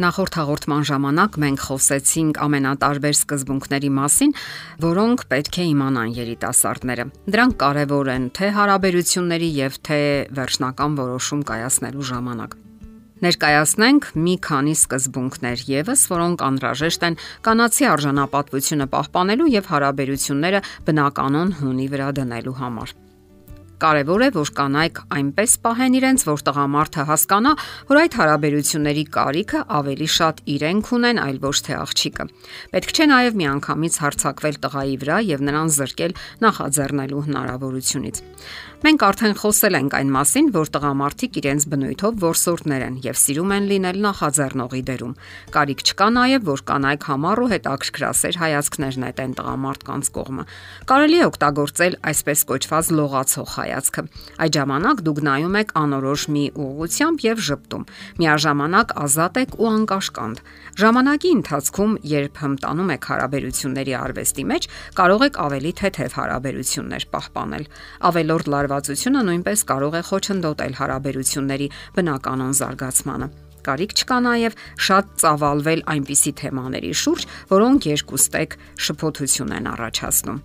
Նախորդ հաղորդման ժամանակ մենք խոսեցինք ամենատարբեր սկզբունքների մասին, որոնք պետք է իմանան երիտասարդները։ Դրանք կարևոր են թե հարաբերությունների եւ թե վերջնական որոշում կայացնելու ժամանակ։ Ներկայացնենք մի քանի սկզբունքներ եւս, որոնք անհրաժեշտ են կանացի արժանապատվությունը պահպանելու եւ հարաբերությունները բնականon հունի վրա դնելու համար։ Կարևոր է, որ կանայք այնպես պահեն իրենց, որ տղամարդը հասկանա, որ այդ հարաբերությունների կարիքը ավելի շատ իրենք ունեն, այլ ոչ թե աղջիկը։ Պետք չէ նաև միանգամից հարցակվել տղայի վրա եւ նրան զրկել նախաձեռնելու հնարավորությունից։ Մենք արդեն խոսել ենք այն մասին, որ տղամարդիկ իրենց բնույթով որսորդներ են եւ սիրում են լինել նախաձեռնողի դերում։ Կարիք չկա նաեւ, որ կանայք համառ ու հետաքրքրասեր հայացքներ նետեն տղամարդկանց կողմը։ Կարելի է օգտագործել այսպես կոչված լողացող հայացքը։ Այդ ժամանակ դուք նայում եք անորոշ մի ուղությամբ եւ ճպտում։ Միաժամանակ ազատ եք ու անկաշկանդ։ Ժամանակի ընթացքում, երբ հմտանում եք հարաբերությունների արվեստի մեջ, կարող եք ավելի թեթև հարաբերություններ պահպանել։ Ավելորդ լարվածությունը նույնպես կարող է խոչընդոտել հարաբերությունների բնականon զարգացմանը։ Կարիք չկա նաև շատ ծավալվել այնպիսի թեմաների շուրջ, որոնք երկուստեք շփոթություն են առաջացնում։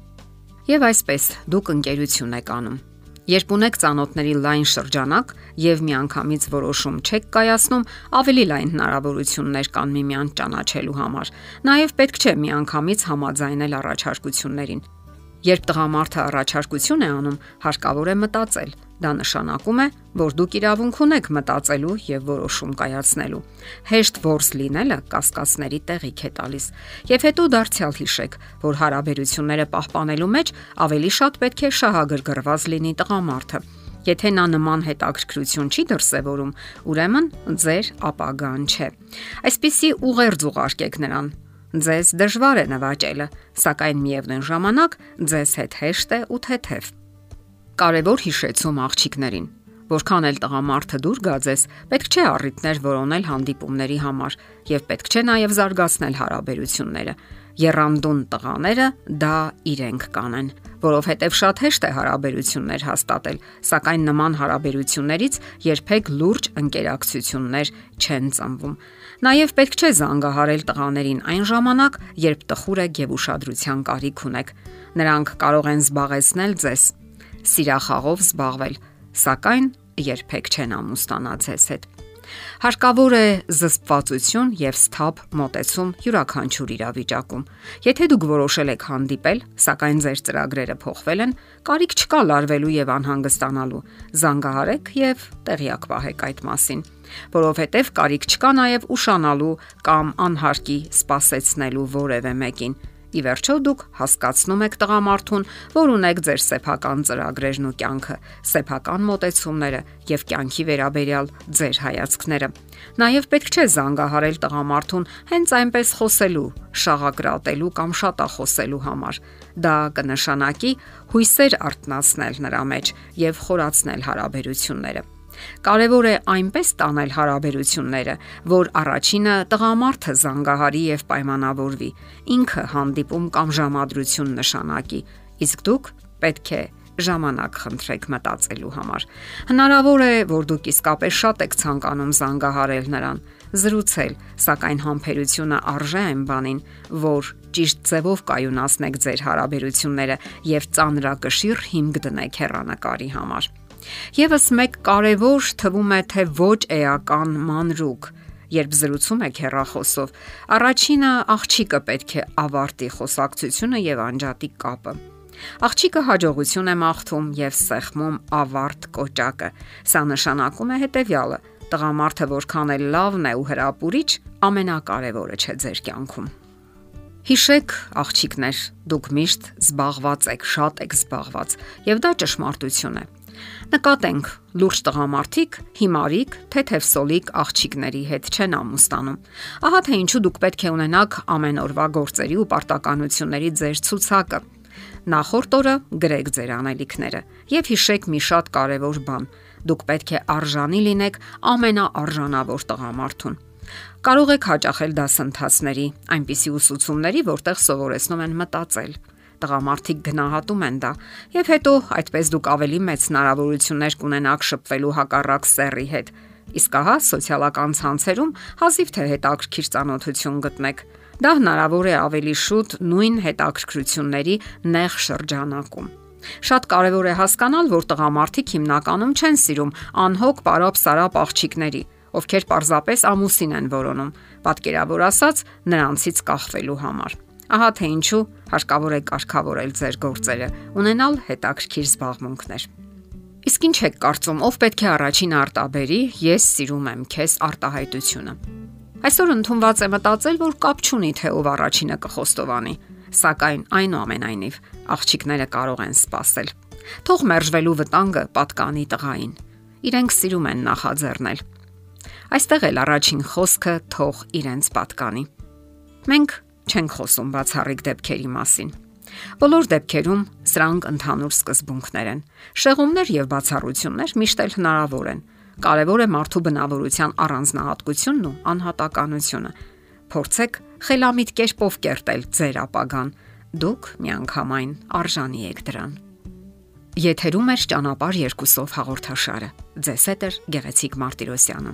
Եվ այսպես դուք ընկերություն եք անում Երբ ունեք ծանոթների լայն շրջանակ եւ միանգամից որոշում չեք կայացնում, ավելի լայն հնարավորություններ կան միմյանց ճանաչելու համար։ Նաեւ պետք չէ միանգամից համաձայնել առաջարկություններին։ Երբ տղամարդը առաջարկություն է անում, հարկավոր է մտածել։ Դա նշանակում է, որ դուք իրավունք ունեք մտածելու եւ որոշում կայացնելու։ Հեշտ ворս լինելը կասկածների տեղիք է տալիս։ Եվ հետո դարձյալ հիշեք, որ հարաբերությունները պահպանելու մեջ ավելի շատ պետք է շահագրգռված լինի տղամարդը։ Եթե նա նման հետաքրքրություն չի դրսևորում, ուրեմն ձեր ապագան չէ։ Այսպիսի ուղերձ ուղարկեք նրան Ձեզ դժվար է նվաճելը, սակայն միևնույն ժամանակ ձեզ հետ հեշտ է ու թեթև։ Կարևոր հիշեցում աղջիկներին։ Որքան էլ տղամարդը դուր գա ձեզ, պետք չէ առիթներ որոնել հանդիպումների համար եւ պետք չէ նաեւ զարգացնել հարաբերությունները։ Երանդուն տղաները դա իրենք կանեն, որովհետև շատ հեշտ է հարաբերություններ հաստատել, սակայն նման հարաբերություններից երբեք լուրջ ընկերակցություններ չեն ծնվում։ Նաև պետք չէ զանգահարել տղաներին այն ժամանակ, երբ տխուր եք եւ ուշադրության կարիք ունեք։ Նրանք կարող են զբաղեցնել ձեզ, սիրախաղով զբաղվել, սակայն երբեք չեն ամուսնանա ձեզ հետ։ Հարկավոր է զսպվածություն եւ սթափ մտածում յուրաքանչյուր իրավիճակում։ Եթե դուք որոշել եք հանդիպել, սակայն ձեր ծրագրերը փոխվել են, կարիք չկա լարվելու եւ անհանգստանալու։ Զանգահարեք եւ տեղյակ պահեք այդ մասին, որովհետեւ կարիք չկա նաեւ ուշանալու կամ անհարկի սпасեցնելու որևէ մեկին։ Ի վերջո դուք հասկացնում եք տղամարդուն, որ ունեք ձեր սեփական ծրագրերն ու կյանքը, սեփական մտածումները եւ կյանքի վերաբերյալ ձեր հայացքները։ Նաեւ պետք չէ զանգահարել տղամարդուն հենց այնպես խոսելու, շաղակրատելու կամ շատախոսելու համար։ Դա կնշանակի հույսեր արտնացնել նրա մեջ եւ խորացնել հարաբերությունները։ Կարևոր է այնպես տանել հարաբերությունները, որ առաջինը տղամարդը զանգահարի եւ պայմանավորվի, ինքը հանդիպում կամ ժամադրություն նշանակի, իսկ դուք պետք է ժամանակ խնդրեք մտածելու համար։ Հնարավոր է, որ դուք իսկապես շատ եք ցանկանում զանգահարել նրան, զրուցել, սակայն համբերությունը արժե այն բանին, որ ճիշտ ձևով կայունացնեք ձեր հարաբերությունները եւ ծանրակշիռ հիմք դնեք հեռանկարի համար։ Եվս մեկ կարևոր թվում է թե ոչ էական մանրուկ երբ զրուցում եք հեռախոսով, առաջինը աղջիկը պետք է ավարտի խոսակցությունը եւ անջատի կապը։ Աղջիկը հաջողություն է մաղթում եւ սեղմում ավարտ կոճակը։ Սա նշանակում է հետեւյալը. տղամարդը որքան էլ լավն է ու հրապուրիչ, ամենակարևորը չէ ձեր կյանքում։ Հիշեք, աղջիկներ, դուք միշտ զբաղված եք, շատ եք զբաղված, եւ դա ճշմարտություն է։ Նկատենք, լուրջ տղամարդիկ, հիմարիկ, թեթևսոլիկ աղջիկների հետ չեն ամուսնանում։ Ահա թե ինչու դուք պետք է ունենաք ամեն օրվա գործերի ու պարտականությունների ձեր ցուցակը։ Նախորդ օրը գրեք ձեր անելիքները եւ հիշեք մի շատ կարեւոր բան։ Դուք պետք է արժանի լինեք ամենաարժանավոր տղամարդուն։ Կարող եք հաճախել դասընթացների, այնպիսի ուսուցումների, որտեղ սովորեցնում են մտածել Տղամարդիկ գնահատում են դա, եւ հետո այդպես դուք ավելի մեծ հնարավորություններ կունենաք շփվելու հակառակ սեռի հետ։ Իսկ ահա սոցիալական ցանցերում հազիվ թե հետաքրքիր ճանաչություն գտնեք։ Դա հնարավոր է ավելի շուտ նույն հետաքրքրությունների նեղ շրջանակում։ Շատ կարևոր է հասկանալ, որ տղամարդիկ հիմնականում չեն սիրում անհոգ բարապ սարապ աղջիկների, ովքեր պարզապես ամուսին են որոնում, պատկերավոր ասած, նրանցից կախվելու համար։ Ահա թե ինչու հարկավոր է կարգավորել ձեր գործերը, ունենալ հետաքրքիր զբաղմունքներ։ Իսկ ինչ եք կարծում, ով պետք է առաջին արտաբերի, ես սիրում եմ քեզ արտահայտությունը։ Այսօր ընդունված է մտածել, որ կապ չունի թե ով առաջինը կխոստովանի, սակայն այնուամենայնիվ աղջիկները կարող են սпасել։ Թող մերժվելու վտանգը պատկանի տղային։ Իրենք սիրում են նախաձեռնել։ Այստեղ էլ առաջին խոսքը թող իրենց պատկանի։ Մենք չենք խոսում բացառիկ դեպքերի մասին Բոլոր դեպքերում սրանք ընդհանուր սկզբունքներ են։ Շեղումներ եւ բացառություններ միշտ էլ հնարավոր են։ Կարևոր է մարդու բնավորության առանձնահատկությունն ու անհատականությունը։ Փորձեք խելամիտ կերպով կերտել ձեր ապագան։ Դուք միանգամայն արժանի եք դրան։ Եթերում է ճանապարհ երկուսով հաղորդաշարը։ Ձեզ հետ է Գեղեցիկ Մարտիրոսյանը։